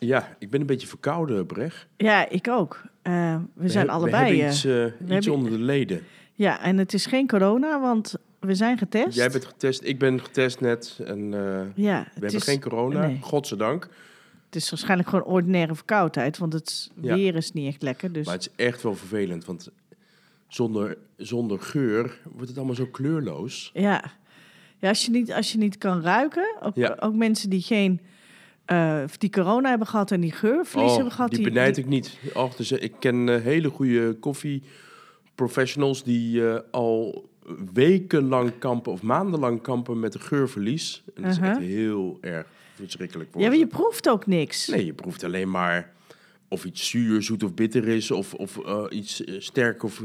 Ja, ik ben een beetje verkouden, Brecht. Ja, ik ook. Eh, we, zijn allebei. We hebben eh, iets, eh, iets hebben- onder de leden. Ja, en het is geen corona, want we zijn getest. Jij bent getest, ik ben getest net. En Ja, we hebben is, geen corona, nee. godzijdank. het is waarschijnlijk gewoon ordinaire verkoudheid, want het Ja. weer is niet echt lekker. Dus Maar het is echt wel vervelend, want zonder, zonder geur wordt het allemaal zo kleurloos. ja, ja als, je niet, als je niet kan ruiken, ook, Ja. ook mensen die geen eh, die corona hebben gehad en die geurverlies hebben gehad, Oh, die benijd ik niet. Och, dus, eh, ik ken eh, hele goede koffie professionals die eh, al wekenlang kampen of maandenlang kampen met een geurverlies. En dat is Uh-huh. echt heel erg verschrikkelijk voor Ja, maar je proeft ook niks. Nee, je proeft alleen maar of iets zuur, zoet of bitter is, of, of eh, iets sterk of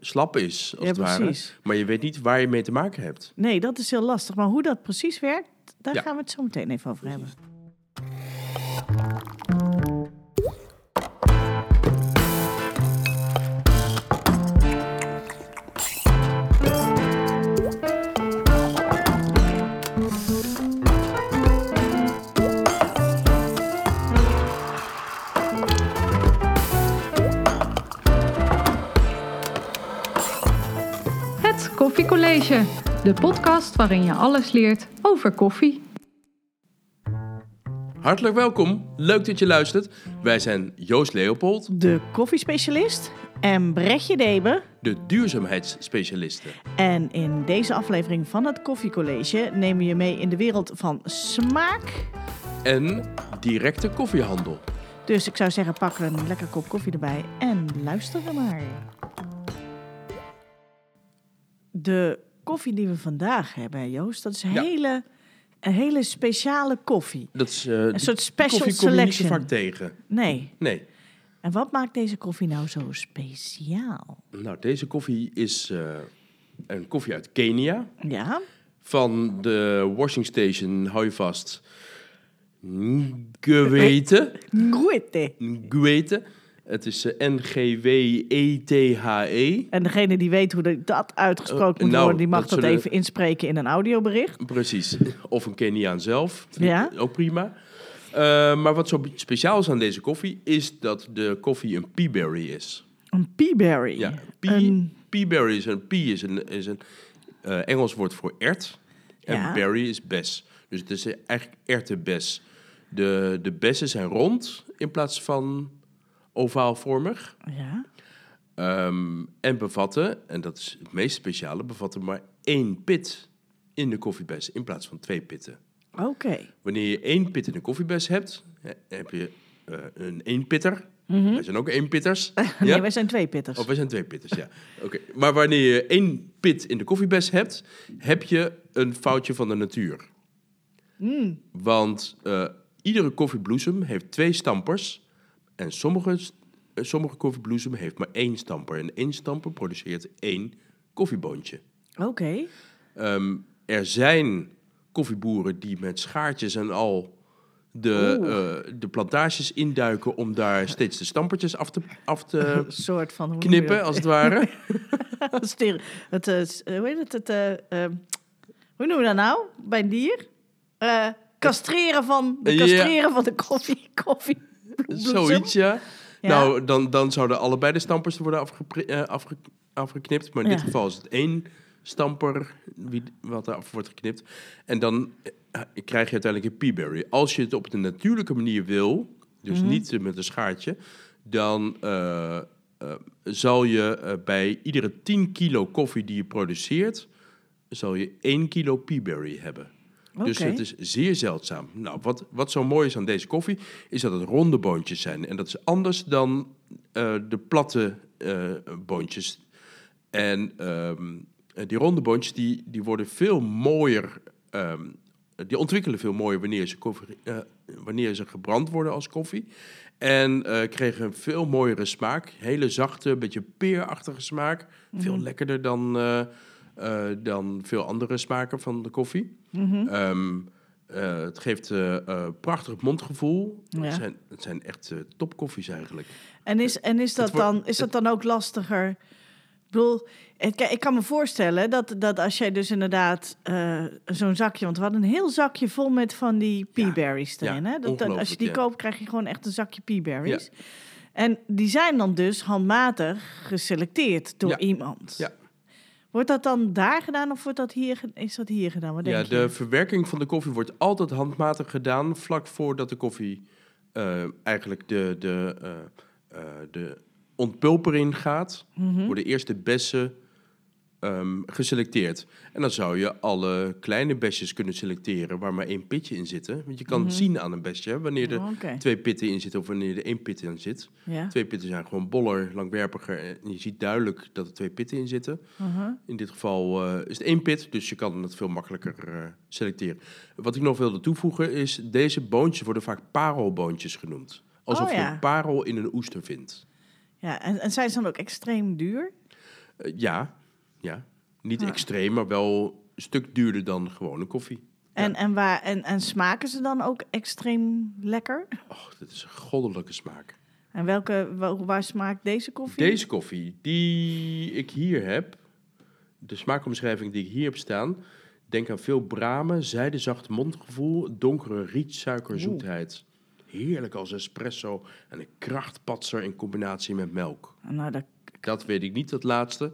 slap is, als Ja, het ware. precies. Maar je weet niet waar je mee te maken hebt. Nee, dat is heel lastig. Maar hoe dat precies werkt, daar Ja. gaan we het zo meteen even over hebben. Het Koffiecollege, de podcast waarin je alles leert over koffie. Hartelijk welkom. Leuk dat je luistert. Wij zijn Joost Leopold, De koffiespecialist en Brechtje Debe. de duurzaamheidsspecialisten. En in deze aflevering van het Koffiecollege nemen we je mee in de wereld van smaak. En directe koffiehandel. Dus ik zou zeggen, pak een lekker kop koffie erbij en luister er maar. De koffie die we vandaag hebben, Joost, dat is Ja. hele, een hele speciale koffie. Dat is eh, Een soort special koffie kom je niet zo selection. vaak tegen. Nee. Nee. En wat maakt deze koffie nou zo speciaal? Nou, deze koffie is eh, een koffie uit Kenia. Ja, Van de washing station, hou je vast, Ngwete. Nguete. Ngwete. Het is eh, N-G-W-E-T-H-E. En degene die weet hoe dat uitgesproken Eh, moet nou, worden, die mag dat even inspreken in een audiobericht. Precies. Of een Keniaan zelf. Ja. Ook prima. Eh, maar wat zo speciaal is aan deze koffie, is dat de koffie een peaberry is. Een peaberry. Ja, pea, Een- peaberry is een pea is een, is een Engels woord voor ert. En Ja. berry is bes. Dus het is eigenlijk erwtenbes. De, de bessen zijn rond in plaats van ovaalvormig. ja. Ehm, en bevatten, en dat is het meest speciale, bevatten maar één pit in de koffiebes in plaats van twee pitten. Oké. Wanneer je één pit in de koffiebes hebt, he- heb je eh, een eenpitter. Mhm. Wij zijn ook eenpitters. Nee, ja? wij zijn twee pitters. Of wij zijn twee pitters, ja. Oké. Maar wanneer je één pit in de koffiebes hebt, heb je een foutje van de natuur. Mm. Want eh, iedere koffiebloesem heeft twee stampers. En sommige, eh, sommige koffiebloesem heeft maar één stamper. En één stamper produceert één koffieboontje. Oké. Ehm, er zijn koffieboeren die met schaartjes en al de, eh, de plantages induiken om daar steeds de stampertjes af te, af te soort van... knippen, als het ware. Stere- het, eh, hoe heet het? het eh, eh, hoe noemen we dat nou? Bij een dier? Castreren van de Ja. castreren van de koffie. koffie Zoiets, ja. Ja. Nou, dan, dan zouden allebei de stampers worden afgepri- eh, afge- afgeknipt. Maar in Ja. dit geval is het één stamper wie, wat er af wordt geknipt. En dan eh, krijg je uiteindelijk een peaberry. Als je het op de natuurlijke manier wil, dus Mhm. niet eh, met een schaartje... dan eh, eh, zal je eh, bij iedere 10 kilo koffie die je produceert... zal je 1 kilo peaberry hebben. Dus het is zeer zeldzaam. Nou, wat, wat zo mooi is aan deze koffie, is dat het ronde boontjes zijn. En dat is anders dan eh, de platte eh, boontjes. En ehm, eh, die ronde boontjes, die, die worden veel mooier... ehm, die ontwikkelen veel mooier wanneer ze, koffie, eh, wanneer ze gebrand worden als koffie. En eh, kregen een veel mooiere smaak. Hele zachte, beetje peerachtige smaak. Veel lekkerder dan, dan veel andere smaken van de koffie. Mhm. Ehm, eh, het geeft eh, prachtig mondgevoel. Ja. Het, zijn, het zijn echt topkoffies eigenlijk. En is, en is, dat wordt- dan, is dat dan ook lastiger bedoel, ik, ik kan me voorstellen dat, dat als jij dus inderdaad zo'n zakje... Want we hadden een heel zakje vol met van die peaberries Ja, erin. ja, hè? Dat, dat- als je die koopt, krijg je gewoon echt een zakje peaberries. En die zijn dan dus handmatig geselecteerd door iemand. Ja. Wordt dat dan daar gedaan of wordt dat hier, is dat hier gedaan? Wat denk Ja, je? de verwerking van de koffie wordt altijd handmatig gedaan, vlak voordat de koffie eh, eigenlijk de, de, eh, eh, de ontpulper in gaat. Mhm. Worden eerst de bessen ehm, geselecteerd. En dan zou je alle kleine besjes kunnen selecteren waar maar één pitje in zit. Want je kan zien aan een besje wanneer er Oh, twee pitten in zitten of wanneer er één pit in zit. ja. Twee pitten zijn gewoon boller, langwerpiger en je ziet duidelijk dat er twee pitten in zitten. Uh-huh. In dit geval eh, is het één pit, dus je kan het veel makkelijker eh, selecteren. Wat ik nog wilde toevoegen is, deze boontjes worden vaak parelboontjes genoemd. Alsof Oh, je een parel in een oester vindt. ja en, en zijn ze dan ook extreem duur? Eh, ja, ja. Niet extreem, maar wel een stuk duurder dan gewone koffie. En, en, waar, en, en smaken ze dan ook extreem lekker? Och, dit is een goddelijke smaak. En welke, wa- waar smaakt deze koffie? Deze koffie die ik hier heb, de smaakomschrijving die ik hier heb staan, denk aan veel bramen, zijdezacht mondgevoel, donkere rietsuikerzoetheid. Heerlijk als espresso en een krachtpatser in combinatie met melk. Nou, dat, Dat weet ik niet, dat laatste.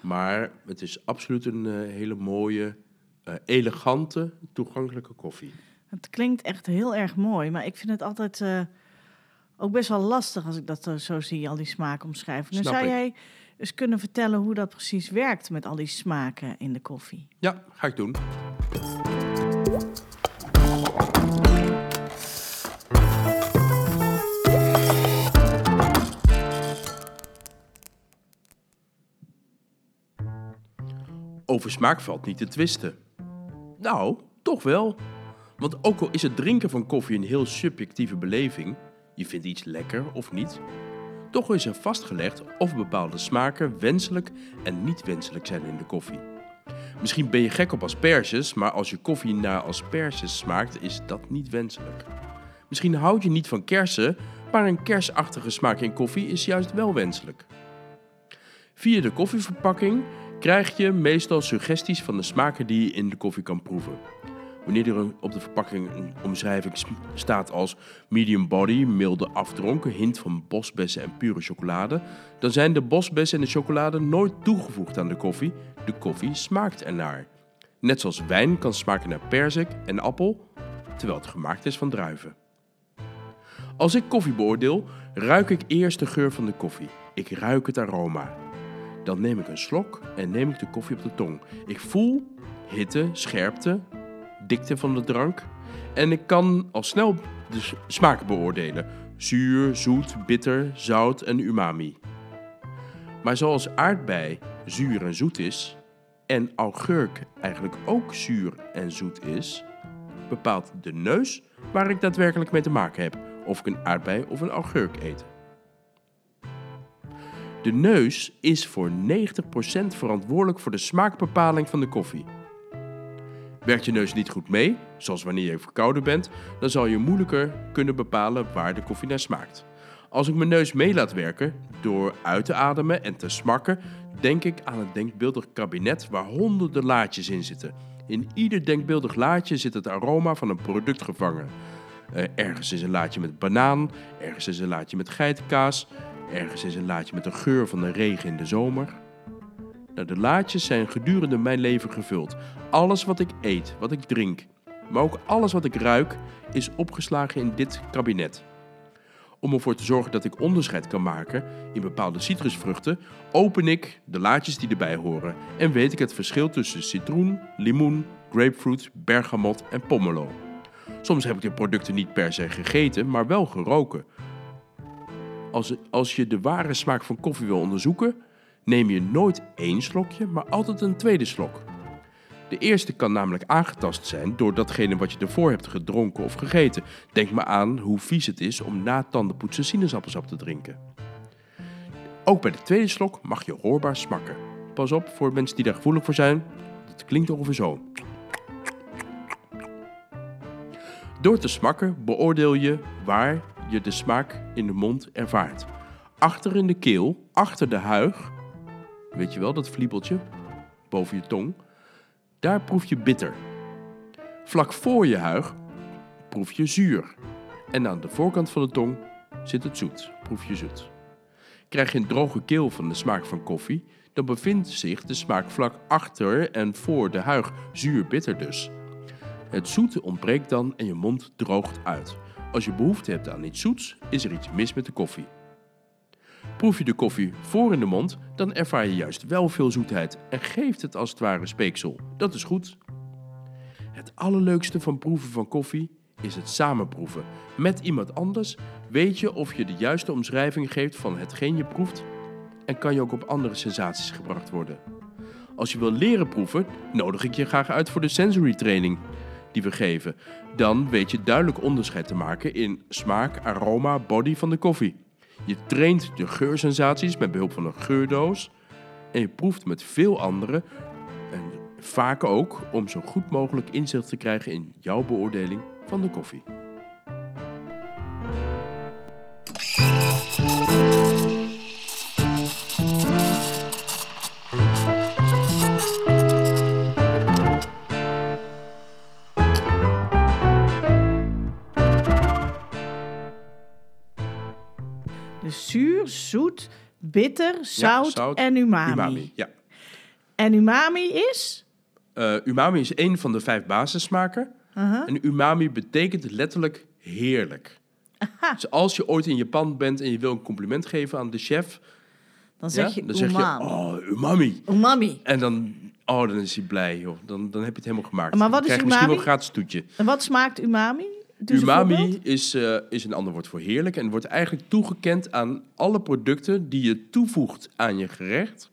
Maar het is absoluut een eh, hele mooie, eh, elegante, toegankelijke koffie. het klinkt echt heel erg mooi, maar ik vind het altijd eh, ook best wel lastig als ik dat zo zie, al die smaakomschrijvingen. Snap Zou jij eens kunnen vertellen hoe dat precies werkt met al die smaken in de koffie? Ja, ga ik doen. Over smaak valt niet te twisten. Nou, toch wel. Want ook al is het drinken van koffie een heel subjectieve beleving, je vindt iets lekker of niet, toch is er vastgelegd of bepaalde smaken wenselijk en niet wenselijk zijn in de koffie. Misschien ben je gek op asperges, maar als je koffie naar asperges smaakt, is dat niet wenselijk. Misschien houd je niet van kersen, maar een kersachtige smaak in koffie is juist wel wenselijk. Via de koffieverpakking krijg je meestal suggesties van de smaken die je in de koffie kan proeven. Wanneer er op de verpakking een omschrijving staat als medium body, milde afdronk, een hint van bosbessen en pure chocolade, dan zijn de bosbessen en de chocolade nooit toegevoegd aan de koffie. De koffie smaakt ernaar. Net zoals wijn kan smaken naar perzik en appel, terwijl het gemaakt is van druiven. Als ik koffie beoordeel, ruik ik eerst de geur van de koffie. Ik ruik het aroma. Dan neem ik een slok en neem ik de koffie op de tong. Ik voel hitte, scherpte, dikte van de drank. En ik kan al snel de s- smaken beoordelen. Zuur, zoet, bitter, zout en umami. Maar zoals aardbei zuur en zoet is, en augurk eigenlijk ook zuur en zoet is, bepaalt de neus waar ik daadwerkelijk mee te maken heb. Of ik een aardbei of een augurk eet. De neus is voor 90% verantwoordelijk voor de smaakbepaling van de koffie. Werkt je neus niet goed mee, zoals wanneer je verkouden bent, dan zal je moeilijker kunnen bepalen waar de koffie naar smaakt. Als ik mijn neus mee laat werken door uit te ademen en te smakken, denk ik aan het denkbeeldig kabinet waar honderden laadjes in zitten. In ieder denkbeeldig laadje zit het aroma van een product gevangen. Eh, ergens is een laadje met banaan, ergens is een laadje met geitenkaas, ergens is een laadje met de geur van de regen in de zomer. Nou, de laadjes zijn gedurende mijn leven gevuld. Alles wat ik eet, wat ik drink, maar ook alles wat ik ruik, is opgeslagen in dit kabinet. Om ervoor te zorgen dat ik onderscheid kan maken in bepaalde citrusvruchten, open ik de laadjes die erbij horen en weet ik het verschil tussen citroen, limoen, grapefruit, bergamot en pomelo. Soms heb ik de producten niet per se gegeten, maar wel geroken. Als, als je de ware smaak van koffie wil onderzoeken, neem je nooit één slokje, maar altijd een tweede slok. De eerste kan namelijk aangetast zijn door datgene wat je ervoor hebt gedronken of gegeten. Denk maar aan hoe vies het is om na tandenpoetsen sinaasappelsap te drinken. Ook bij de tweede slok mag je hoorbaar smakken. Pas op voor mensen die daar gevoelig voor zijn. Dat klinkt ongeveer zo. Door te smakken beoordeel je waar je de smaak in de mond ervaart. Achter in de keel, achter de huig, weet je wel, dat vliebeltje boven je tong, daar proef je bitter. Vlak voor je huig proef je zuur. En aan de voorkant van de tong zit het zoet, proef je zoet. Krijg je een droge keel van de smaak van koffie, dan bevindt zich de smaak vlak achter en voor de huig, zuur-bitter dus. Het zoete ontbreekt dan en je mond droogt uit. Als je behoefte hebt aan iets zoets, is er iets mis met de koffie. Proef je de koffie voor in de mond, dan ervaar je juist wel veel zoetheid en geeft het als het ware speeksel. Dat is goed. Het allerleukste van proeven van koffie is het samenproeven. Met iemand anders weet je of je de juiste omschrijving geeft van hetgeen je proeft en kan je ook op andere sensaties gebracht worden. Als je wil leren proeven, nodig ik je graag uit voor de sensory training die we geven. Dan weet je duidelijk onderscheid te maken in smaak, aroma, body van de koffie. Je traint de geursensaties met behulp van een geurdoos en je proeft met veel anderen en vaak ook om zo goed mogelijk inzicht te krijgen in jouw beoordeling van de koffie. Bitter, zout, zout, en umami. Umami, ja. En umami is? Eh, umami is een van de vijf basissmaken. Uh-huh. En umami betekent letterlijk heerlijk. Dus als je ooit in Japan bent en je wil een compliment geven aan de chef, Dan zeg ja, je dan zeg je, umami. oh, umami. Umami. En dan, oh, dan is hij blij, joh. Dan, dan heb je het helemaal gemaakt. Maar wat dan is krijg je misschien wel umami? een gratis toetje. En wat smaakt umami? Een umami is, eh, is een ander woord voor heerlijk en wordt eigenlijk toegekend aan alle producten die je toevoegt aan je gerecht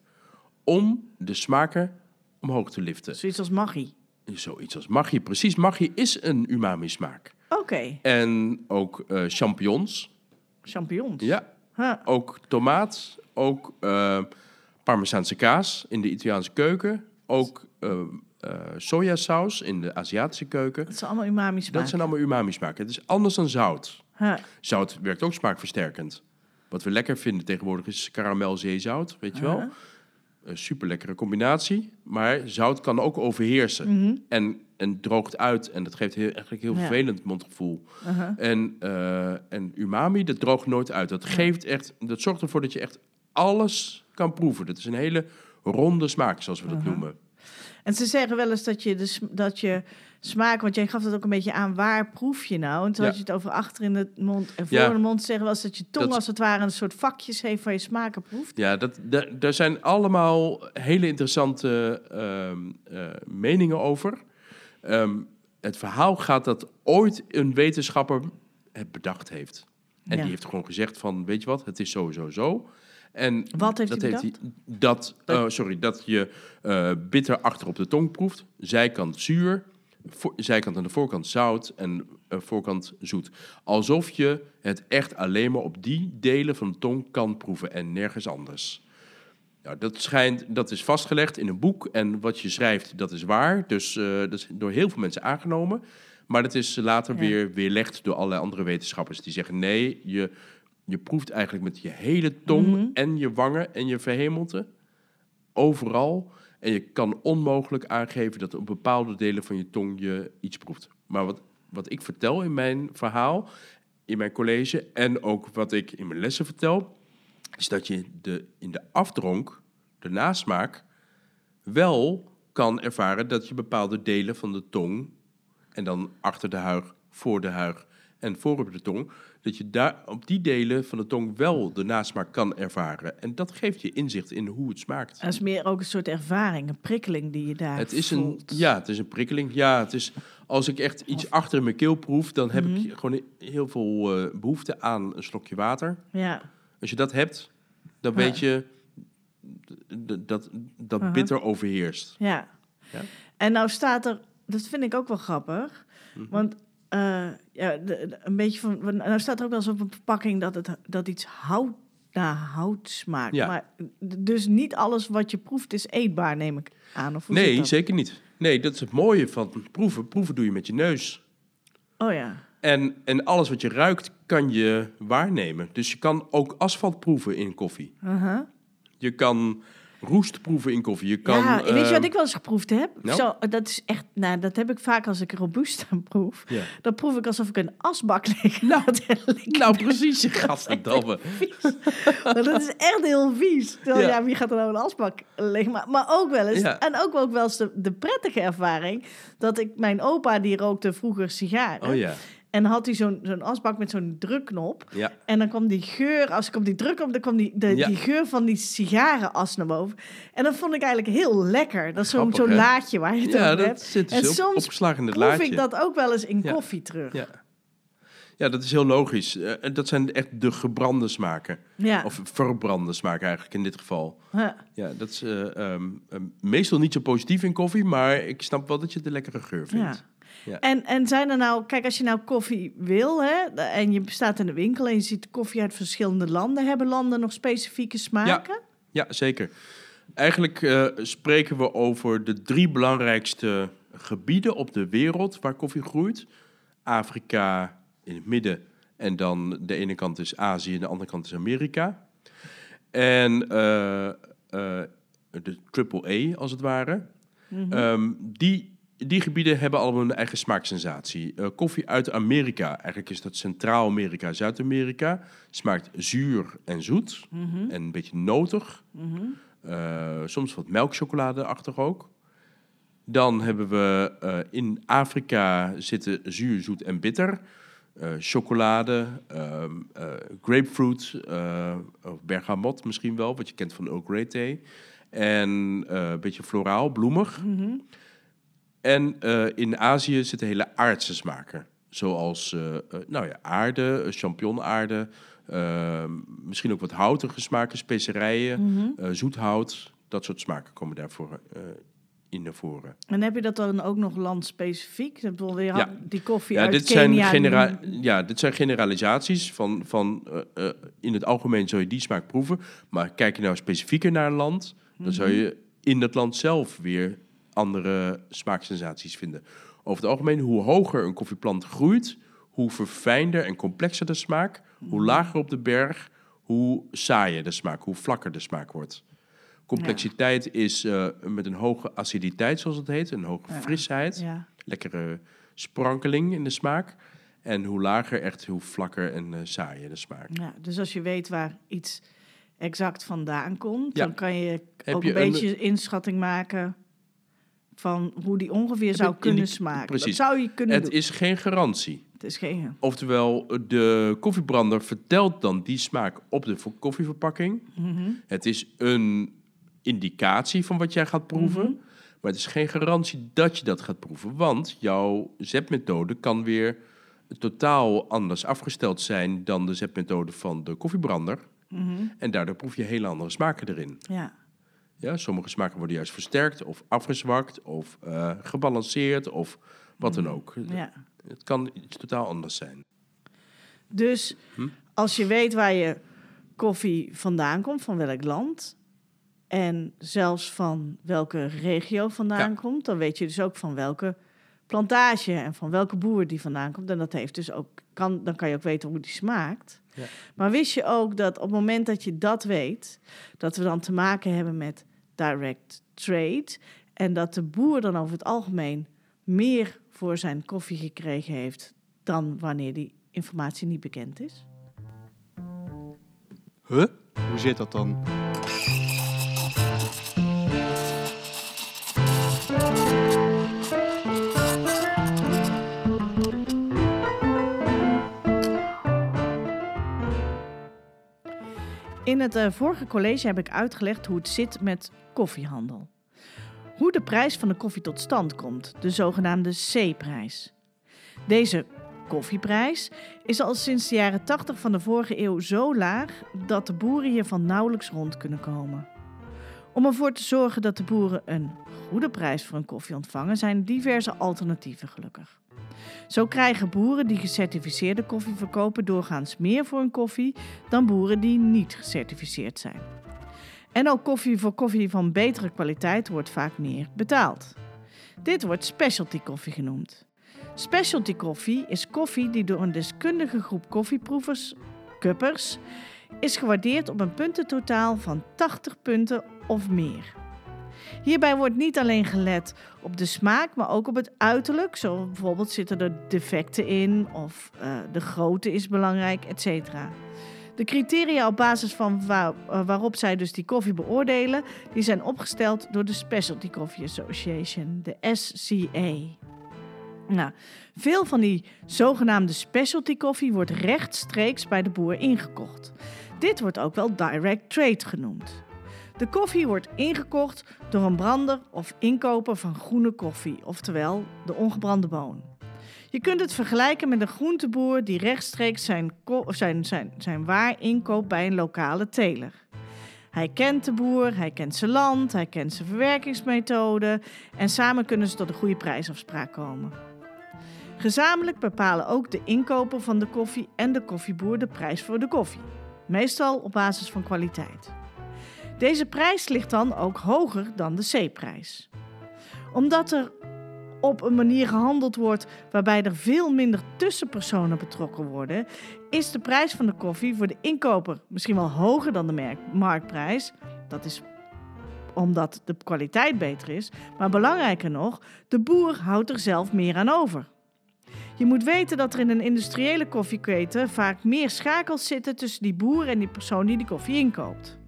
om de smaken omhoog te liften. Zoiets als maggi. Zoiets als maggi. Precies, maggi is een umami-smaak. Oké, En ook eh, champignons. champignons. Ja, Huh. ook tomaat. Ook eh Parmezaanse kaas in de Italiaanse keuken. Ook eh, eh, sojasaus in de Aziatische keuken. Dat zijn allemaal umami smaken. Dat zijn allemaal umami-smaken. Het is anders dan zout. Huh. Zout werkt ook smaakversterkend. Wat we lekker vinden tegenwoordig is karamel zeezout, weet je wel. Een super lekkere combinatie. Maar zout kan ook overheersen. en, en droogt uit. En dat geeft heel, eigenlijk heel Mhm. Ja. vervelend mondgevoel. En, eh, en umami, dat droogt nooit uit. Dat, geeft echt, dat zorgt ervoor dat je echt alles kan proeven. Dat is een hele ronde smaak, zoals we dat noemen. En ze zeggen wel eens dat je, de, dat je smaak, want jij gaf het ook een beetje aan, waar proef je nou? En toen Ja. had je het over achter in de mond en voor Ja. de mond zeggen eens dat je tong Dat- als het ware een soort vakjes heeft waar je smaken proeft. Ja, dat, da- daar zijn allemaal hele interessante ehm, eh, meningen over. Ehm, het verhaal gaat dat ooit een wetenschapper het bedacht heeft. En Ja. die heeft gewoon gezegd van, weet je wat, het is sowieso zo. En Wat heeft dat hij hij, dat, eh, sorry, dat je eh, bitter achter op de tong proeft, zijkant zuur, voor, zijkant aan de voorkant zout en eh, voorkant zoet. Alsof je het echt alleen maar op die delen van de tong kan proeven en nergens anders. Nou, dat, schijnt, dat is vastgelegd in een boek en wat je schrijft, dat is waar. Dus eh, dat is door heel veel mensen aangenomen. Maar dat is later Ja. weer weerlegd door allerlei andere wetenschappers die zeggen: nee, je, je proeft eigenlijk met je hele tong Mhm. en je wangen en je verhemelte overal. En je kan onmogelijk aangeven dat op bepaalde delen van je tong je iets proeft. Maar wat, wat ik vertel in mijn verhaal, in mijn college en ook wat ik in mijn lessen vertel, is dat je de, in de afdronk, de nasmaak, wel kan ervaren dat je bepaalde delen van de tong, en dan achter de huig, voor de huig en voor op de tong, dat je daar op die delen van de tong wel de nasmaak kan ervaren. En dat geeft je inzicht in hoe het smaakt. Dat is meer ook een soort ervaring, een prikkeling die je daar Het is een, ja, het is een prikkeling. Ja, het is, als ik echt iets achter mijn keel proef, dan heb Mhm. ik gewoon heel veel eh, behoefte aan een slokje water. Ja. Als je dat hebt, dan Ja. weet je dat, dat bitter overheerst. Ja. Ja? En nou staat er, dat vind ik ook wel grappig, Mhm. want eh, ja, de- de- een beetje van, nou staat er ook wel eens op een verpakking dat, het, dat iets hout naar hout smaakt. Ja. Maar dus niet alles wat je proeft is eetbaar, neem ik aan. Of Nee, zeker niet. Nee, dat is het mooie van proeven. Proeven doe je met je neus. Oh ja. En, en alles wat je ruikt, kan je waarnemen. Dus je kan ook asfalt proeven in koffie. Je kan roestproeven in koffie. Je kan, ja, weet je wat ik wel eens geproefd heb? nou? Zo, dat is echt, nou, dat heb ik vaak als ik robuusta proef. Ja. Dan proef ik alsof ik een asbak lig. Nou, Nou, precies, je gadverdamme. Maar dat is echt heel vies. Ja. wie gaat er nou een asbak liggen? Maar, maar ook wel eens, Ja. en ook, ook wel eens de, de prettige ervaring, dat ik, mijn opa die rookte vroeger sigaren. Oh ja, En had hij zo'n zo'n asbak met zo'n drukknop. ja. En dan kwam die geur, als ik op die druk op, dan kwam die, de, Ja. die geur van die sigarenas naar boven. En dat vond ik eigenlijk heel lekker. Dat is zo'n hè? laadje waar je het Ja, dat hebt. zit En dus op, soms opgeslagen in het Proef laadje. ik dat ook wel eens in koffie terug. Ja. ja, dat is heel logisch. Eh, en dat zijn echt de gebrande smaken. Ja. Of verbrande smaken eigenlijk in dit geval. Ja. Ja, dat is eh, ehm, meestal niet zo positief in koffie, maar ik snap wel dat je het een lekkere geur vindt. Ja. En, en zijn er nou, kijk, als je nou koffie wil, hè, en je staat in de winkel en je ziet koffie uit verschillende landen, hebben landen nog specifieke smaken? Ja, zeker. Eigenlijk eh, spreken we over de drie belangrijkste gebieden op de wereld waar koffie groeit. Afrika in het midden en dan de ene kant is Azië en de andere kant is Amerika. En eh, eh, de triple A als het ware. Mhm. Ehm, die, die gebieden hebben allemaal een eigen smaaksensatie. Eh, koffie uit Amerika, eigenlijk is dat Centraal-Amerika, Zuid-Amerika, smaakt zuur en zoet Mhm. en een beetje notig. Mhm. Eh, soms wat melkchocoladeachtig ook. Dan hebben we eh, in Afrika zitten zuur, zoet en bitter. Chocolade, ehm, eh, grapefruit, of bergamot misschien wel, wat je kent van Earl Grey thee. En een beetje floraal, bloemig. Mhm. En eh, in Azië zitten hele aardse smaken. Zoals eh, nou ja, aarde, champignonaarde, eh, misschien ook wat houtige smaken, specerijen, Mhm. zoethout. Dat soort smaken komen daarvoor in naar voren. En heb je dat dan ook nog landspecifiek? Bedoel, je Ja. Die koffie Ja uit dit, Kenia. zijn genera- die- ja, dit zijn generalisaties van, van in het algemeen zou je die smaak proeven. Maar kijk je nou specifieker naar een land, dan zou je in dat land zelf weer andere smaaksensaties vinden. Over het algemeen, hoe hoger een koffieplant groeit, hoe verfijnder en complexer de smaak, hoe lager op de berg, hoe saaier de smaak, hoe vlakker de smaak wordt. Complexiteit is eh, met een hoge aciditeit, zoals het heet, een hoge Ja. frisheid Ja. lekkere sprankeling in de smaak. En hoe lager, echt hoe vlakker en eh, saaier de smaak. Ja, dus als je weet waar iets exact vandaan komt, dan kan je Heb ook je een een- beetje inschatting maken van hoe die ongeveer zou kunnen smaken. precies. Dat zou je kunnen Het doen. is geen garantie. Het is geen... Oftewel, de koffiebrander vertelt dan die smaak op de koffieverpakking. Mhm. Het is een indicatie van wat jij gaat proeven. Mhm. Maar het is geen garantie dat je dat gaat proeven. Want jouw zetmethode kan weer totaal anders afgesteld zijn dan de zetmethode van de koffiebrander. Mhm. En daardoor proef je hele andere smaken erin. Ja. Ja, sommige smaken worden juist versterkt of afgezwakt of eh, gebalanceerd of wat dan ook. ja. Het kan iets totaal anders zijn. Dus Hm? als je weet waar je koffie vandaan komt, van welk land, en zelfs van welke regio vandaan Ja. komt, dan weet je dus ook van welke plantage en van welke boer die vandaan komt. En dat heeft dus ook, kan, dan kan je ook weten hoe die smaakt. Ja. Maar wist je ook dat op het moment dat je dat weet, dat we dan te maken hebben met direct trade en dat de boer dan over het algemeen meer voor zijn koffie gekregen heeft dan wanneer die informatie niet bekend is? Huh? Hoe zit dat dan? In het eh, vorige college heb ik uitgelegd hoe het zit met koffiehandel. Hoe de prijs van de koffie tot stand komt, de zogenaamde C-prijs. Deze koffieprijs is al sinds de jaren 80 van de vorige eeuw zo laag dat de boeren hiervan nauwelijks rond kunnen komen. Om ervoor te zorgen dat de boeren een goede prijs voor hun koffie ontvangen, zijn diverse alternatieven gelukkig. Zo krijgen boeren die gecertificeerde koffie verkopen doorgaans meer voor hun koffie dan boeren die niet gecertificeerd zijn. En ook koffie voor koffie van betere kwaliteit wordt vaak meer betaald. Dit wordt specialty koffie genoemd. Specialty koffie is koffie die door een deskundige groep koffieproevers, cuppers, is gewaardeerd op een puntentotaal van 80 punten of meer. Hierbij wordt niet alleen gelet op de smaak, maar ook op het uiterlijk. Zo bijvoorbeeld zitten er defecten in of uh, de grootte is belangrijk, etc. De criteria op basis van uh, waarop zij dus die koffie beoordelen, die zijn opgesteld door de Specialty Coffee Association, de SCA. Nou, veel van die zogenaamde specialty koffie wordt rechtstreeks bij de boer ingekocht. Dit wordt ook wel direct trade genoemd. De koffie wordt ingekocht door een brander of inkoper van groene koffie, oftewel de ongebrande boon. Je kunt het vergelijken met een groenteboer die rechtstreeks zijn, zijn, zijn, zijn waar inkoopt bij een lokale teler. Hij kent de boer, hij kent zijn land, hij kent zijn verwerkingsmethode en samen kunnen ze tot een goede prijsafspraak komen. Gezamenlijk bepalen ook de inkoper van de koffie en de koffieboer de prijs voor de koffie, meestal op basis van kwaliteit. Deze prijs ligt dan ook hoger dan de C-prijs. Omdat er op een manier gehandeld wordt waarbij er veel minder tussenpersonen betrokken worden, is de prijs van de koffie voor de inkoper misschien wel hoger dan de marktprijs. Dat is omdat de kwaliteit beter is, maar belangrijker nog, de boer houdt er zelf meer aan over. Je moet weten dat er in een industriële koffieketen vaak meer schakels zitten tussen die boer en die persoon die die koffie inkoopt.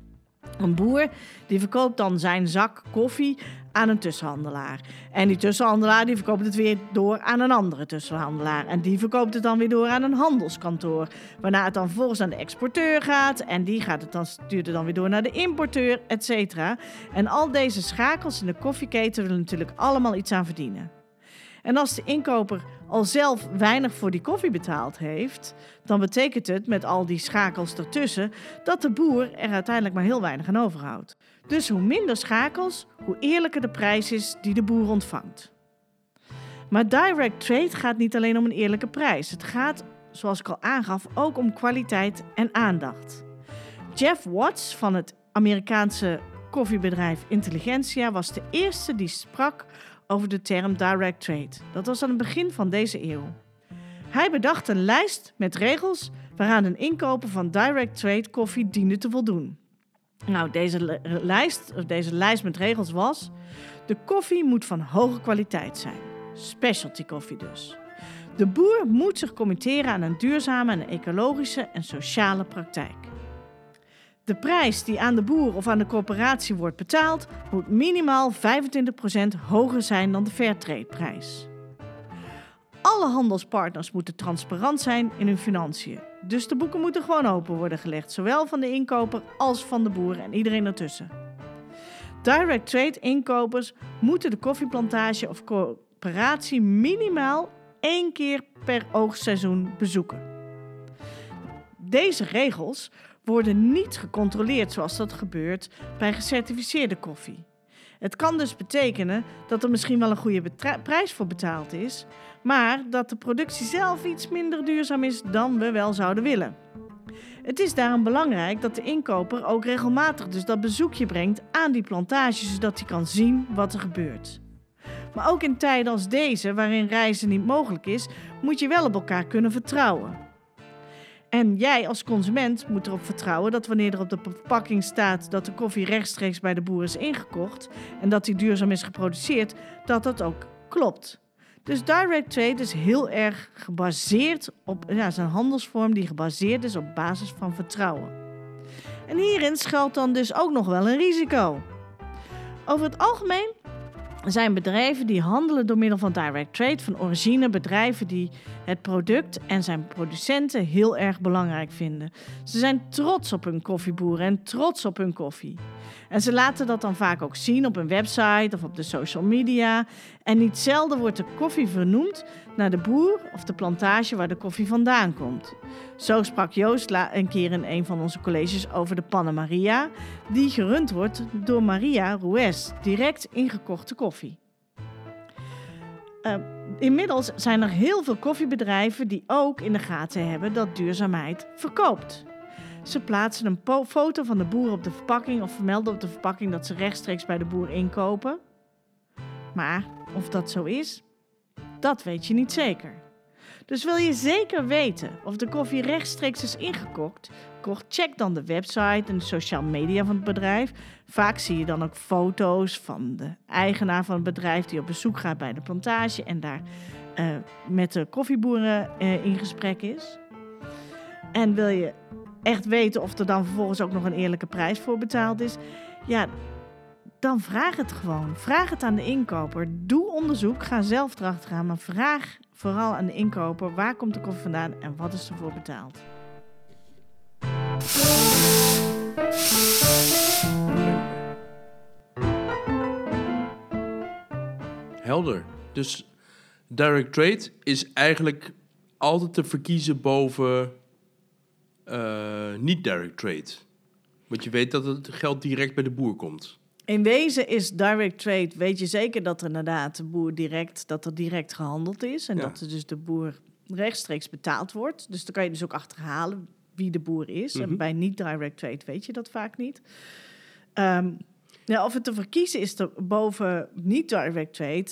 Een boer die verkoopt dan zijn zak koffie aan een tussenhandelaar. En die tussenhandelaar die verkoopt het weer door aan een andere tussenhandelaar. En die verkoopt het dan weer door aan een handelskantoor. Waarna het dan vervolgens aan de exporteur gaat. En die gaat het dan, stuurt het dan weer door naar de importeur, et cetera. En al deze schakels in de koffieketen willen natuurlijk allemaal iets aan verdienen. En als de inkoper al zelf weinig voor die koffie betaald heeft, dan betekent het met al die schakels ertussen dat de boer er uiteindelijk maar heel weinig aan overhoudt. Dus hoe minder schakels, hoe eerlijker de prijs is die de boer ontvangt. Maar direct trade gaat niet alleen om een eerlijke prijs. Het gaat, zoals ik al aangaf, ook om kwaliteit en aandacht. Jeff Watts van het Amerikaanse koffiebedrijf Intelligentsia was de eerste die sprak over de term direct trade. Dat was aan het begin van deze eeuw. Hij bedacht een lijst met regels waaraan een inkoper van direct trade koffie diende te voldoen. Nou, deze lijst, of deze lijst met regels was: de koffie moet van hoge kwaliteit zijn. Specialty koffie dus. De boer moet zich committeren aan een duurzame en ecologische en sociale praktijk. De prijs die aan de boer of aan de corporatie wordt betaald, moet minimaal 25% hoger zijn dan de Fairtrade-prijs. Alle handelspartners moeten transparant zijn in hun financiën. Dus de boeken moeten gewoon open worden gelegd, zowel van de inkoper als van de boer en iedereen ertussen. Direct trade inkopers moeten de koffieplantage of corporatie minimaal één keer per oogstseizoen bezoeken. Deze regels worden niet gecontroleerd zoals dat gebeurt bij gecertificeerde koffie. Het kan dus betekenen dat er misschien wel een goede prijs voor betaald is, maar dat de productie zelf iets minder duurzaam is dan we wel zouden willen. Het is daarom belangrijk dat de inkoper ook regelmatig dus dat bezoekje brengt aan die plantage, zodat hij kan zien wat er gebeurt. Maar ook in tijden als deze, waarin reizen niet mogelijk is, moet je wel op elkaar kunnen vertrouwen. En jij als consument moet erop vertrouwen dat wanneer er op de verpakking staat dat de koffie rechtstreeks bij de boer is ingekocht en dat die duurzaam is geproduceerd, dat dat ook klopt. Dus direct trade is heel erg gebaseerd op ja, zijn handelsvorm die gebaseerd is op basis van vertrouwen. En hierin schuilt dan dus ook nog wel een risico. Over het algemeen zijn bedrijven die handelen door middel van direct trade van origine, bedrijven die het product en zijn producenten heel erg belangrijk vinden. Ze zijn trots op hun koffieboeren en trots op hun koffie. En ze laten dat dan vaak ook zien op een website of op de social media. En niet zelden wordt de koffie vernoemd naar de boer of de plantage waar de koffie vandaan komt. Zo sprak Joost een keer in een van onze colleges over de Panna Maria, die gerund wordt door Maria Ruiz, direct ingekochte koffie. Uh, inmiddels zijn er heel veel koffiebedrijven die ook in de gaten hebben dat duurzaamheid verkoopt. Ze plaatsen een foto van de boer op de verpakking of vermelden op de verpakking dat ze rechtstreeks bij de boer inkopen. Maar of dat zo is, dat weet je niet zeker. Dus wil je zeker weten of de koffie rechtstreeks is ingekocht, gekocht, check dan de website en de social media van het bedrijf. Vaak zie je dan ook foto's van de eigenaar van het bedrijf die op bezoek gaat bij de plantage en daar eh, met de koffieboeren eh, in gesprek is. En wil je echt weten of er dan vervolgens ook nog een eerlijke prijs voor betaald is, ja, dan vraag het gewoon. Vraag het aan de inkoper. Doe onderzoek, ga zelf erachteraan, maar vraag vooral aan de inkoper waar komt de koffie vandaan en wat is ervoor betaald. Helder. Dus direct trade is eigenlijk altijd te verkiezen boven eh, niet direct trade. Want je weet dat het geld direct bij de boer komt. In wezen is direct trade, weet je zeker dat er inderdaad de boer direct, dat er direct gehandeld is. En Ja. dat er dus de boer rechtstreeks betaald wordt. Dus dan kan je dus ook achterhalen wie de boer is. Mhm. En bij niet direct trade weet je dat vaak niet. Ehm, ja, of het te verkiezen is er boven niet direct trade,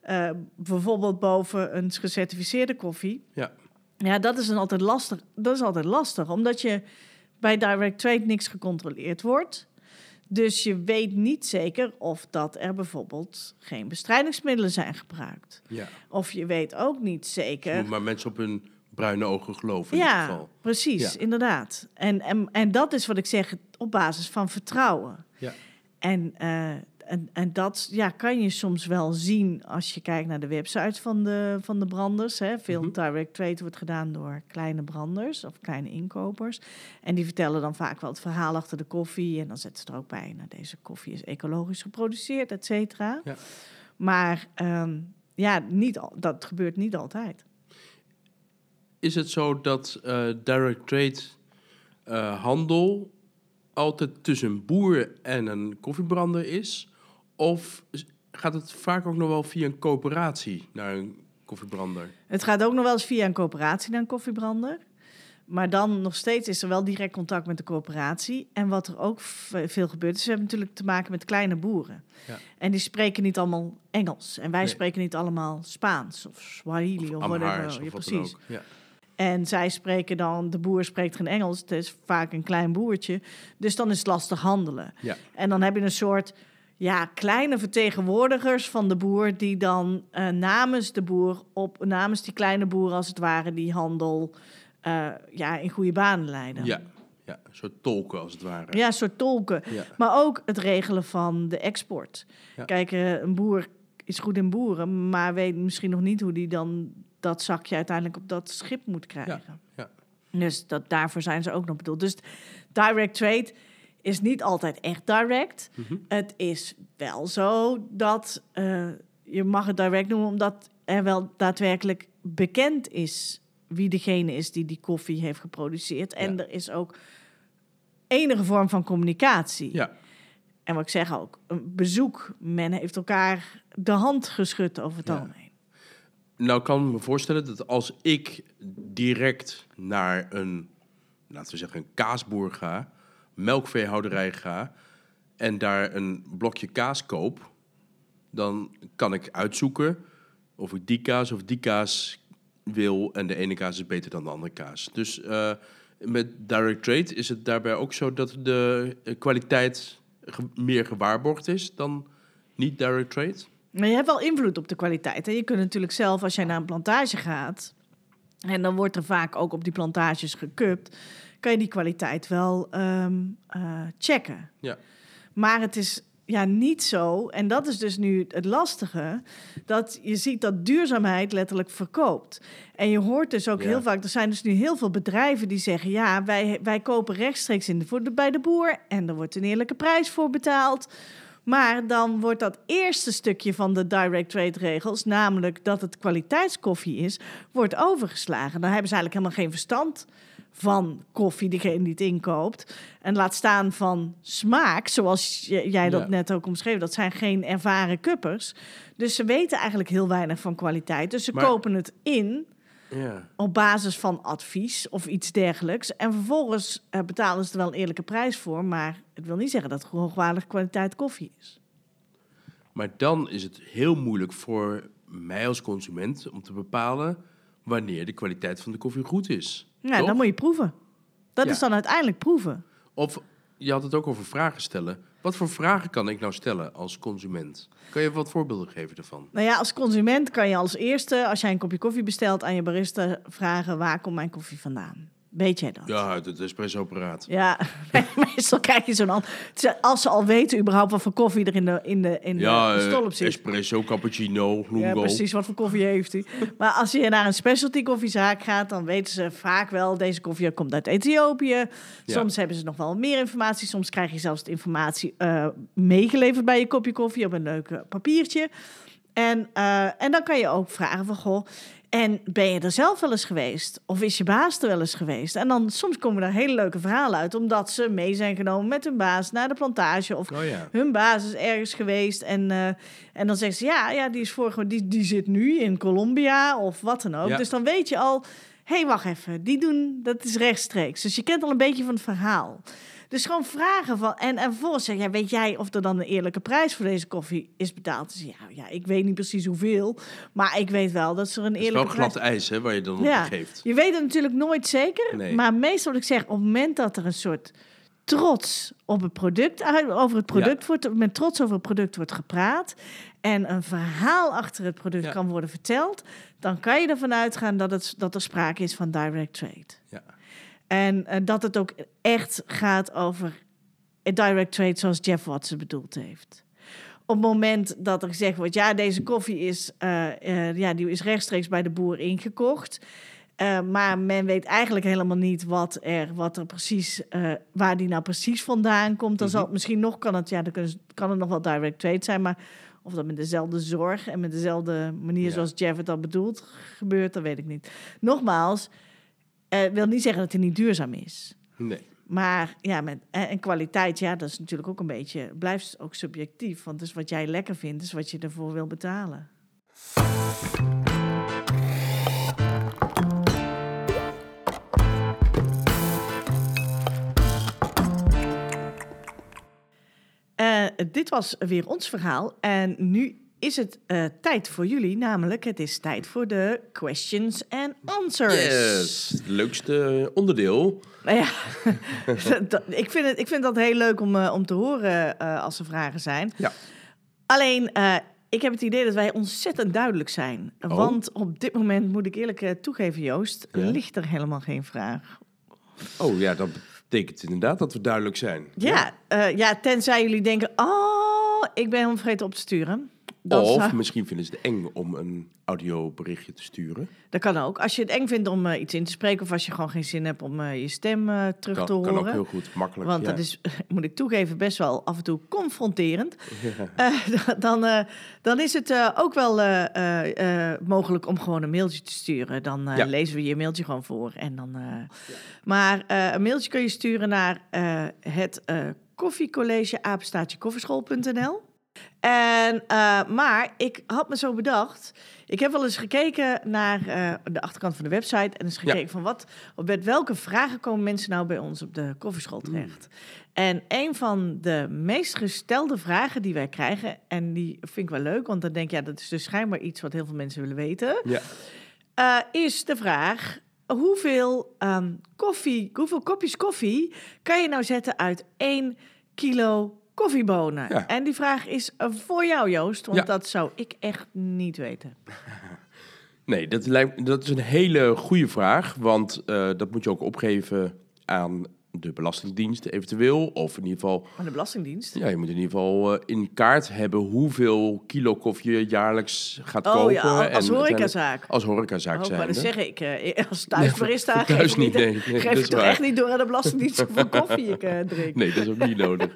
eh, bijvoorbeeld boven een gecertificeerde koffie. Ja. Ja, dat is dan altijd lastig. Dat is altijd lastig, omdat je bij direct trade niks gecontroleerd wordt. Dus je weet niet zeker of dat er bijvoorbeeld geen bestrijdingsmiddelen zijn gebruikt. Ja. Of je weet ook niet zeker. maar mensen op hun bruine ogen geloven in Ja, geval. precies, Ja. inderdaad. En, en, en dat is wat ik zeg op basis van vertrouwen. Ja. En, eh, en, en dat ja, kan je soms wel zien als je kijkt naar de websites van de, van de branders. Hè. Veel Mhm. direct trade wordt gedaan door kleine branders of kleine inkopers. En die vertellen dan vaak wel het verhaal achter de koffie. En dan zetten ze er ook bij, nou, deze koffie is ecologisch geproduceerd, et cetera. Ja. Maar ehm, ja, niet, al- dat gebeurt niet altijd. Is het zo dat eh, direct trade eh, handel altijd tussen een boer en een koffiebrander is? Of gaat het vaak ook nog wel via een coöperatie naar een koffiebrander? Het gaat ook nog wel eens via een coöperatie naar een koffiebrander. Maar dan nog steeds is er wel direct contact met de coöperatie. En wat er ook veel gebeurt, is we hebben natuurlijk te maken met kleine boeren. Ja. En die spreken niet allemaal Engels. En wij Nee. spreken niet allemaal Spaans of Swahili of, whatever. of Ja, wat dan precies. ook. Ja. En zij spreken dan, de boer spreekt geen Engels. Het is vaak een klein boertje. Dus dan is het lastig handelen. Ja. En dan heb je een soort ja, kleine vertegenwoordigers van de boer... die dan eh, namens de boer, op, namens die kleine boer als het ware... die handel eh, ja, in goede banen leiden. Ja. ja, een soort tolken als het ware. Ja, een soort tolken. Ja. Maar ook het regelen van de export. Ja. Kijk, eh, een boer is goed in boeren... maar weet misschien nog niet hoe die dan dat zakje uiteindelijk op dat schip moet krijgen. ja. Dus dat, daarvoor zijn ze ook nog bedoeld. Dus direct trade is niet altijd echt direct. Mhm. Het is wel zo dat eh, je mag het direct noemen, omdat er wel daadwerkelijk bekend is wie degene is die die koffie heeft geproduceerd. En Ja. er is ook enige vorm van communicatie. Ja. En wat ik zeg ook, een bezoek. Men heeft elkaar de hand geschud over het Ja. algemeen. Nou kan ik me voorstellen dat als ik direct naar een, laten we zeggen, een kaasboer ga, melkveehouderij ga en daar een blokje kaas koop, dan kan ik uitzoeken of ik die kaas of die kaas wil en de ene kaas is beter dan de andere kaas. Dus eh, met direct trade is het daarbij ook zo dat de kwaliteit meer gewaarborgd is dan niet direct trade? Maar je hebt wel invloed op de kwaliteit. Hè? Je kunt natuurlijk zelf, als jij naar een plantage gaat... en dan wordt er vaak ook op die plantages gekupt... kan je die kwaliteit wel ehm, eh, checken. Ja. Maar het is ja, niet zo, en dat is dus nu het lastige... dat je ziet dat duurzaamheid letterlijk verkoopt. En je hoort dus ook Ja. heel vaak... er zijn dus nu heel veel bedrijven die zeggen... ja, wij, wij kopen rechtstreeks in de, voor de, bij de boer... en er wordt een eerlijke prijs voor betaald... Maar dan wordt dat eerste stukje van de direct trade regels, namelijk dat het kwaliteitskoffie is, wordt overgeslagen. Dan hebben ze eigenlijk helemaal geen verstand van koffie, diegene die het inkoopt. En laat staan van smaak, zoals jij dat Ja. net ook omschreef. Dat zijn geen ervaren kuppers. Dus ze weten eigenlijk heel weinig van kwaliteit. Dus ze Maar- kopen het in Ja. op basis van advies of iets dergelijks. En vervolgens eh, betalen ze er wel een eerlijke prijs voor. Maar het wil niet zeggen dat het hoogwaardige kwaliteit koffie is. Maar dan is het heel moeilijk voor mij als consument om te bepalen wanneer de kwaliteit van de koffie goed is. Ja, Toch? dan moet je proeven. Dat Ja. is dan uiteindelijk proeven. Of je had het ook over vragen stellen. Wat voor vragen kan ik nou stellen als consument? Kan je wat voorbeelden geven daarvan? Nou ja, als consument kan je als eerste, als jij een kopje koffie bestelt, aan je barista vragen: waar komt mijn koffie vandaan? Weet jij dat? Ja, uit het espresso-apparaat. Ja, meestal krijg je zo'n antwoord. Als ze al weten überhaupt wat voor koffie er in de, in de, in Ja, de eh, stolp zit. espresso, cappuccino, lungo. Ja, precies. Wat voor koffie heeft u? Maar als je naar een specialty koffiezaak gaat, dan weten ze vaak wel... deze koffie komt uit Ethiopië. Soms hebben ze nog wel meer informatie. Soms krijg je zelfs de informatie eh, meegeleverd bij je kopje koffie... op een leuk eh, papiertje. En, eh, en dan kan je ook vragen van... Goh, en ben je er zelf wel eens geweest? Of is je baas er wel eens geweest? En dan soms komen er hele leuke verhalen uit... omdat ze mee zijn genomen met hun baas naar de plantage... of Oh ja. hun baas is ergens geweest. En, eh, en dan zeggen ze, ja, ja die, is vorige, die, die zit nu in Colombia of wat dan ook. Ja. Dus dan weet je al, hé, hey, wacht even, die doen, dat is rechtstreeks. Dus je kent al een beetje van het verhaal. Dus gewoon vragen van, en, en vervolgens zeg ja, weet jij of er dan een eerlijke prijs voor deze koffie is betaald? Dus ja, ja, ik weet niet precies hoeveel, maar ik weet wel dat ze er een Het is eerlijke wel prijs... glad ijs hè, waar je dan Ja. op geeft. Je weet het natuurlijk nooit zeker, Nee. maar meestal wat ik zeg, op het moment dat er een soort trots op het product over het product wordt, met trots over het product wordt gepraat en een verhaal achter het product Ja. kan worden verteld, dan kan je ervan uitgaan dat, het, dat er sprake is van direct trade. Ja. En eh, dat het ook echt gaat over direct trade zoals Jeff Watts het bedoeld heeft. Op het moment dat er gezegd wordt, ja, deze koffie is, eh, eh, ja, die is rechtstreeks bij de boer ingekocht. Maar men weet eigenlijk helemaal niet wat er, wat er precies, waar die nou precies vandaan komt. Dan zal het misschien nog, kan het, ja, dan ze- kan het nog wel direct trade zijn, maar of dat met dezelfde zorg en met dezelfde manier Ja. zoals Jeff het dat bedoelt gebeurt, dat weet ik niet. Nogmaals, eh wil niet zeggen dat het niet duurzaam is. Nee. Maar ja, met, en, en kwaliteit, ja, dat is natuurlijk ook een beetje, blijft ook subjectief. Want dus wat jij lekker vindt, is wat je ervoor wil betalen. Eh, dit was weer ons verhaal. En nu is het eh, tijd voor jullie, namelijk het is tijd voor de questions and answers. Yes, het leukste onderdeel. Nou ja, dat- ik, vind het, ik vind dat heel leuk om, eh, om te horen eh, als er vragen zijn. Ja. Alleen, eh, ik heb het idee dat wij ontzettend duidelijk zijn. Oh. Want op dit moment, moet ik eerlijk eh, toegeven, Joost, Ja. ligt er helemaal geen vraag. Oh ja, dat betekent inderdaad dat we duidelijk zijn. Ja, ja. ja tenzij jullie denken, oh, ik ben helemaal vergeten op te sturen. Dan Of zou- misschien vinden ze het eng om een audioberichtje te sturen. Dat kan ook. Als je het eng vindt om eh, iets in te spreken... of als je gewoon geen zin hebt om eh, je stem eh, terug Kan, te kan horen... ook heel goed, makkelijk. Want ja. dat is, moet ik toegeven, best wel af en toe confronterend. Dan, dan is het ook wel mogelijk om gewoon een mailtje te sturen. Dan Ja. lezen we je mailtje gewoon voor. En dan, Maar een mailtje kun je sturen naar het koffiecollege apenstaatje koffieschool.nl. En, eh, maar ik had me zo bedacht. Ik heb wel eens gekeken naar eh, de achterkant van de website. En eens gekeken van wat, op met welke vragen komen mensen nou bij ons op de koffieschool terecht. En een van de meest gestelde vragen die wij krijgen. En die vind ik wel leuk, want dan denk je, ja, dat is dus schijnbaar iets wat heel veel mensen willen weten. Ja. eh, is de vraag: hoeveel ehm, koffie, hoeveel kopjes koffie kan je nou zetten uit één kilo koffiebonen? Ja. En die vraag is eh, voor jou, Joost, want Ja. dat zou ik echt niet weten. Nee, dat, lijkt, dat is een hele goede vraag. Want eh, dat moet je ook opgeven aan de Belastingdienst eventueel. Of in ieder geval, Van de Belastingdienst. ja, je moet in ieder geval eh, in kaart hebben hoeveel kilo koffie je jaarlijks gaat Oh kopen. ja, als En horecazaak. Als horecazaak Oh, zijn. maar dat zeg ik. als thuisbarista geef thuis ik niet, nee, nee, geef is toch waar. echt niet door aan de Belastingdienst hoeveel koffie ik eh, drink. Nee, dat is ook niet nodig.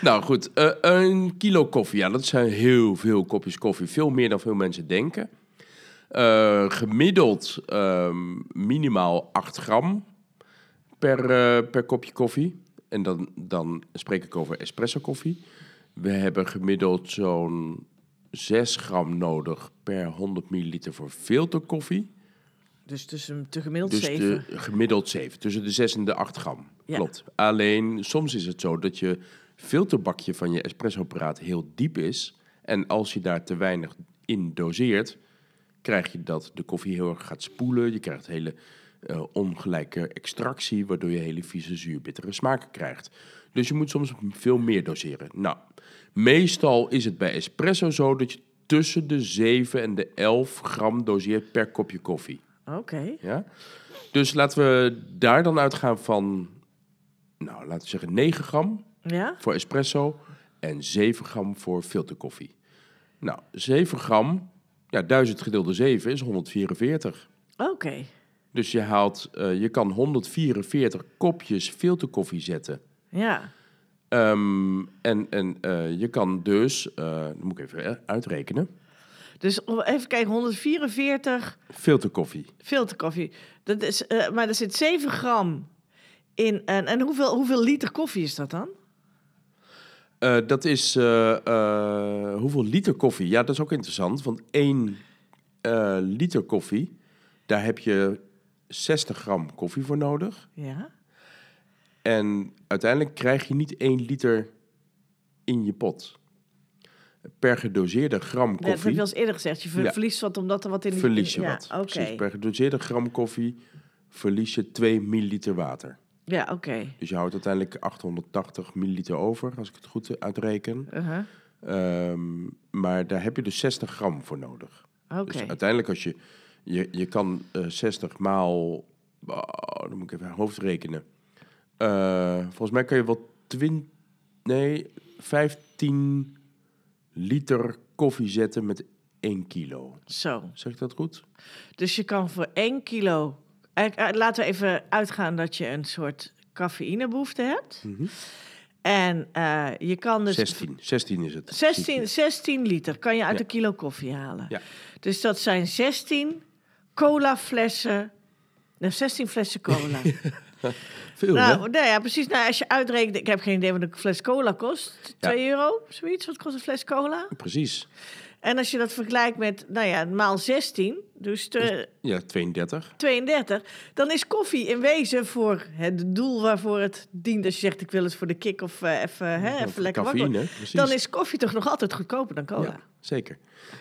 Nou goed, eh, een kilo koffie. Ja, dat zijn heel veel kopjes koffie. Veel meer dan veel mensen denken. Gemiddeld ehm, minimaal 8 gram per, eh, per kopje koffie. En dan, dan spreek ik over espresso koffie. We hebben gemiddeld zo'n 6 gram nodig per 100 milliliter voor filterkoffie. Dus tussen te gemiddeld Dus zeven. de, gemiddeld 7, tussen de 6 en de 8 gram. Ja. Klopt. Alleen soms is het zo dat je filterbakje van je espressoapparaat heel diep is. En als je daar te weinig in doseert, krijg je dat de koffie heel erg gaat spoelen. Je krijgt hele eh, ongelijke extractie, waardoor je hele vieze zuurbittere smaken krijgt. Dus je moet soms veel meer doseren. Nou, meestal is het bij espresso zo dat je tussen de 7 en de 11 gram doseert per kopje koffie. Oké. Ja? Dus laten we daar dan uitgaan van, nou, laten we zeggen 9 gram Ja? voor espresso en 7 gram voor filterkoffie. Nou, 7 gram, ja, 1000 gedeeld door 7 is 144. Oké. Dus je haalt, eh, je kan 144 kopjes filterkoffie zetten. Ja. Ehm, en en eh, je kan dus, eh moet ik even uitrekenen, Dus even kijken, 144 filterkoffie. filterkoffie. Dat is, maar er zit 7 gram in. En, en hoeveel, hoeveel liter koffie is dat dan? Dat is, hoeveel liter koffie? Ja, dat is ook interessant, want 1 eh, liter koffie, daar heb je 60 gram koffie voor nodig. Ja. En uiteindelijk krijg je niet 1 liter in je pot. Per gedoseerde gram Ja, dat heb koffie je al eens eerder gezegd. Je ver- Ja. verliest wat omdat er wat in die... verlies je ja, wat. Precies, per gedoseerde gram koffie verlies je 2 milliliter water. Ja, oké. Dus je houdt uiteindelijk 880 milliliter over, als ik het goed uitreken. Ehm, maar daar heb je dus 60 gram voor nodig. Oké. Dus uiteindelijk als je... Je, je kan eh 60 maal... Oh, dan moet ik even hoofdrekenen. Eh, volgens mij kan je wel 20... Nee, 15 liter koffie zetten met 1 kilo. Zo. Zeg ik dat goed? Dus je kan voor 1 kilo... eh, eh, Laten we even uitgaan dat je een soort cafeïnebehoefte hebt. En eh, je kan dus... 16. 16 is het. 16, 16 liter kan je uit Ja. een kilo koffie halen. Ja. Dus dat zijn 16 cola flessen. Nou, 16 flessen cola. Veel, nou, hè? nou ja, precies. Nou, als je uitrekent, ik heb geen idee wat een fles cola kost. Ja. 2 euro, zoiets. Wat kost een fles cola? Precies. En als je dat vergelijkt met, nou ja, maal 16, dus te- Ja, 32. 32, dan is koffie in wezen voor het doel waarvoor het dient. Als je zegt, ik wil het voor de kick of eh, even, hè, even lekker wakker precies. Dan is koffie toch nog altijd goedkoper dan cola. Ja, zeker.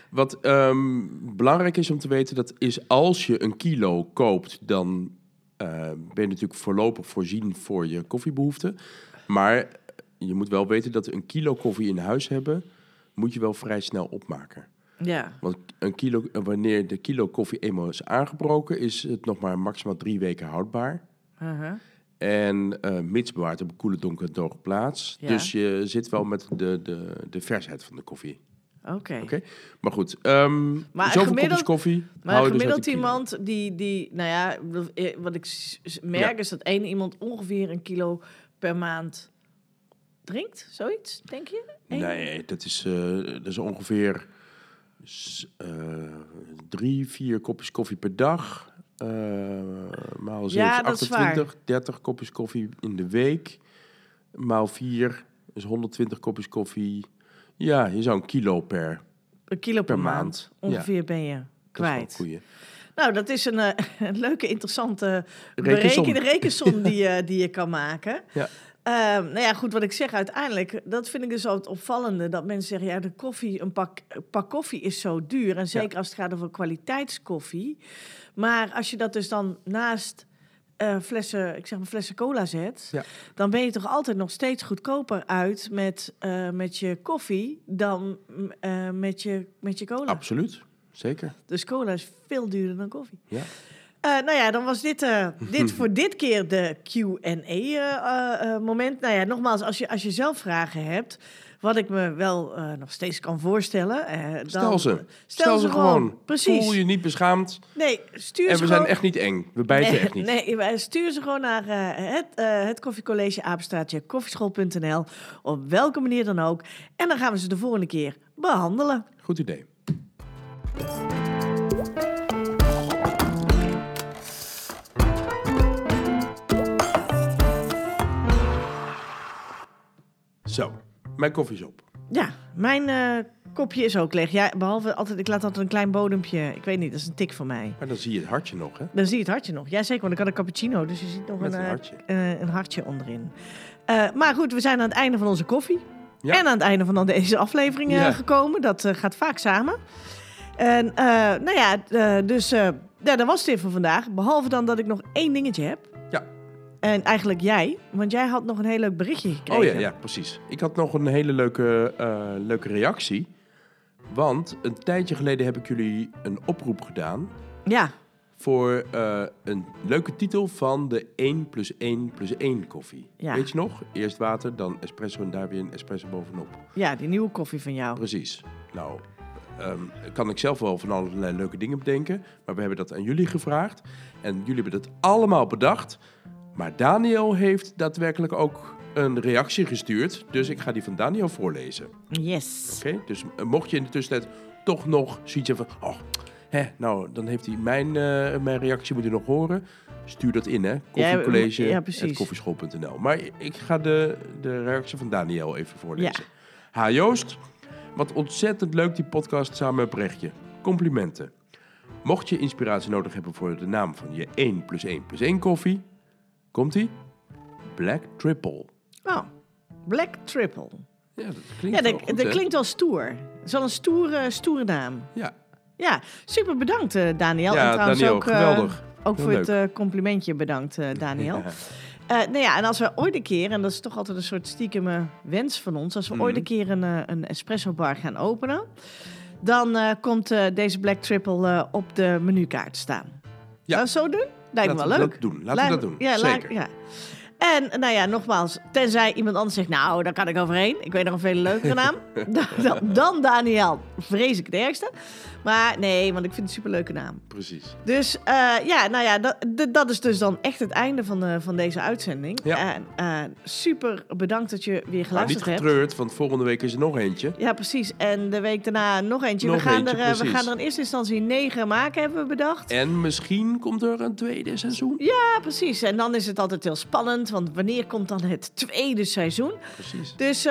Wat ehm, belangrijk is om te weten, dat is als je een kilo koopt, dan eh, ben je natuurlijk voorlopig voorzien voor je koffiebehoeften. Maar je moet wel weten dat een kilo koffie in huis hebben, moet je wel vrij snel opmaken. Ja. Want een kilo, eh, wanneer de kilo koffie eenmaal is aangebroken, is het nog maar maximaal drie weken houdbaar. Uh-huh. En eh mits bewaard op een koele, donkere, droge plaats. Ja. Dus je zit wel met de, de, de versheid van de koffie. Oké. Maar goed. ehm Maar zoveel gemiddeld- koffie Maar dus gemiddeld iemand die, die, nou ja, wat ik merk Ja. is dat één iemand ongeveer een kilo per maand drinkt. Zoiets, denk je? Eén? Nee, dat is, eh, dat is ongeveer eh, drie, vier kopjes koffie per dag. eh maal 7 Ja, is dat is 28, 30 kopjes koffie in de week. Maal 4 is 120 kopjes koffie. Ja, je zou een kilo per. Een kilo per, per maand. maand, Ongeveer ben je kwijt. Nou, dat is een, een leuke, interessante Rekensom. rekensom die, je, die je kan maken. Ja. Ehm, nou ja, goed, wat ik zeg uiteindelijk, dat vind ik dus al het opvallende. Dat mensen zeggen, ja, de koffie, een pak, een pak koffie is zo duur. En zeker als het gaat over kwaliteitskoffie. Maar als je dat dus dan naast eh, flessen, ik zeg maar flessen cola zet... Ja. dan ben je toch altijd nog steeds goedkoper uit met, eh, met je koffie... dan mm, eh, met, je, met je cola. Absoluut, zeker. Dus cola is veel duurder dan koffie. Ja. Eh, nou ja, dan was dit, eh, dit voor dit keer de Q&A-moment. nou ja, nogmaals, als je, als je zelf vragen hebt... wat ik me wel eh, nog steeds kan voorstellen... eh, dan, Stel ze. Stel, ze gewoon. Precies. Voel je niet beschaamd. Nee, stuur En ze we gewoon... zijn echt niet eng. We bijten nee, echt niet. Nee, stuur ze gewoon naar eh, het, eh het koffiecollege apenstraatje koffieschool.nl. Op welke manier dan ook. En dan gaan we ze de volgende keer behandelen. Goed idee. Zo, mijn koffie is op. Ja, mijn eh, kopje is ook leeg. Ja, behalve altijd, ik laat altijd een klein bodempje. Ik weet niet, dat is een tik van mij. Maar dan zie je het hartje nog, hè? Dan zie je het hartje nog. Ja, zeker, want ik had een cappuccino, dus je ziet nog Met een, een eh, hartje. eh, een hartje onderin. Eh, maar goed, we zijn aan het einde van onze koffie. Ja. En aan het einde van deze aflevering eh, Ja. gekomen. Dat eh, gaat vaak samen. En eh, nou ja, eh, dus eh, ja, dat was het weer voor vandaag. Behalve dan dat ik nog één dingetje heb. En eigenlijk jij, want jij had nog een heel leuk berichtje gekregen. Oh ja, ja, precies. Ik had nog een hele leuke, eh, leuke reactie. Want een tijdje geleden heb ik jullie een oproep gedaan Ja, voor eh, een leuke titel van de 1 plus 1 plus 1 koffie. Ja. Weet je nog? Eerst water, dan espresso en daar weer een espresso bovenop. ja, die nieuwe koffie van jou. Precies. Nou, ehm, kan ik zelf wel van allerlei leuke dingen bedenken. Maar we hebben dat aan jullie gevraagd. En jullie hebben dat allemaal bedacht. Maar Daniel heeft daadwerkelijk ook een reactie gestuurd. Dus ik ga die van Daniel voorlezen. Yes. Oké? Dus eh, mocht je in de tussentijd toch nog zoiets hebben van... Oh, hè, nou, dan heeft hij mijn, eh, mijn reactie moeten nog horen. Stuur dat in, hè? Koffiecollege, ja, koffieschool.nl. Maar ik ga de, de reactie van Daniel even voorlezen. Ha Joost, wat ontzettend leuk die podcast samen met Brechtje. Complimenten. Mocht je inspiratie nodig hebben voor de naam van je 1 plus 1 plus 1 koffie, komt-ie? Black Triple. Oh, Black Triple. Ja, dat klinkt Ja, wel dat, goed, dat klinkt wel stoer. Het is wel een stoere, stoere naam. Ja, Ja, super bedankt eh, Daniel. ja en trouwens Daniel, ook, eh, geweldig. ook Heel voor het eh, complimentje bedankt Daniel. Ja. Nou ja, en als we ooit een keer, en dat is toch altijd een soort stiekeme wens van ons, als we Mhm. ooit een keer een, een espresso bar gaan openen, dan komt deze Black Triple op de menukaart staan. Ja. Zou zo doen? Lijkt me wel we leuk. dat doen. Laten we dat doen. Ja, Zeker. ja. En nou ja, nogmaals, tenzij iemand anders zegt, nou, daar kan ik overheen. Ik weet nog een veel leukere naam. dan, dan, dan Daniel, vrees ik het ergste. Maar nee, want ik vind het een superleuke naam. Precies. Dus eh, ja, nou ja, dat, dat is dus dan echt het einde van, de, van deze uitzending. Ja. En eh, super bedankt dat je weer niet geluisterd hebt. getreurd, want volgende week is er nog eentje. Ja, precies. En de week daarna nog eentje. Nog we, gaan eentje, er, eh, we gaan er in eerste instantie negen maken, hebben we bedacht. En misschien komt er een tweede seizoen. Ja, precies. En dan is het altijd heel spannend, want wanneer komt dan het tweede seizoen? Precies. Dus,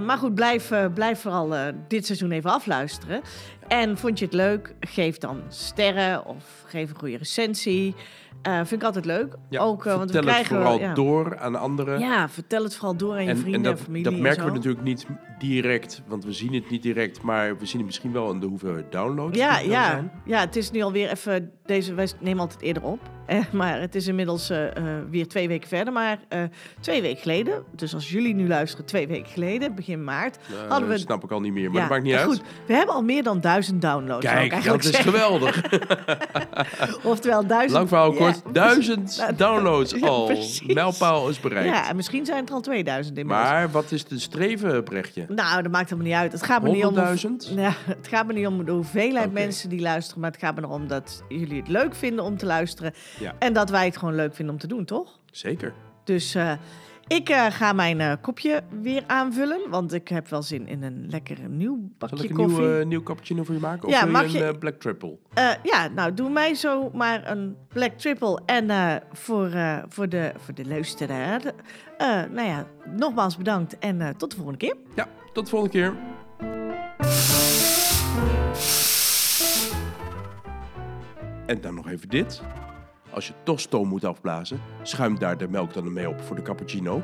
maar goed, blijf, blijf vooral dit seizoen even afluisteren. En vond je het leuk? Geef dan sterren of geef een goede recensie. Eh, vind ik altijd leuk. Ja, Ook, eh, want we vertel het krijgen vooral ja. door aan anderen. Ja, vertel het vooral door aan je en, vrienden en en, familie. dat en merken we natuurlijk niet direct, want we zien het niet direct, maar we zien het misschien wel aan de hoeveelheid downloads. Ja, ja. zijn. ja, het is nu alweer even. Deze, wij nemen altijd eerder op. Eh, maar het is inmiddels eh, eh, weer twee weken verder. Maar eh, twee weken geleden, dus als jullie nu luisteren, twee weken geleden, begin maart. Hadden we- snap ik al niet meer, maar ja, dat maakt niet uit. Goed, we hebben al meer dan duizend downloads. Kijk, dat is zeggen. geweldig. Oftewel duizend. Lang verhaal Ja, kort, duizend Nou, downloads ja, al. Mijlpaal is bereikt. Ja, en misschien zijn het er al 2000 inmiddels. maar wat is de streven, Brechtje? Nou, dat maakt helemaal niet uit. Het gaat me niet om. 100.000? Ja, het gaat me niet om de hoeveelheid mensen die luisteren, maar het gaat me erom dat jullie het leuk vinden om te luisteren. Ja. En dat wij het gewoon leuk vinden om te doen, toch? Zeker. Dus eh, ik eh, ga mijn eh, kopje weer aanvullen, want ik heb wel zin in een lekker nieuw Zal bakje ik een koffie. nieuw, nieuw cappuccino voor je maken? Of Ja, mag je een Black Triple? Ja, nou, doe mij zo maar een Black Triple. En voor, voor, de, voor de luisteraar, nou ja, nogmaals bedankt en tot de volgende keer. Ja, tot de volgende keer. En dan nog even dit. Als je toch stoom moet afblazen, schuim daar de melk dan mee op voor de cappuccino.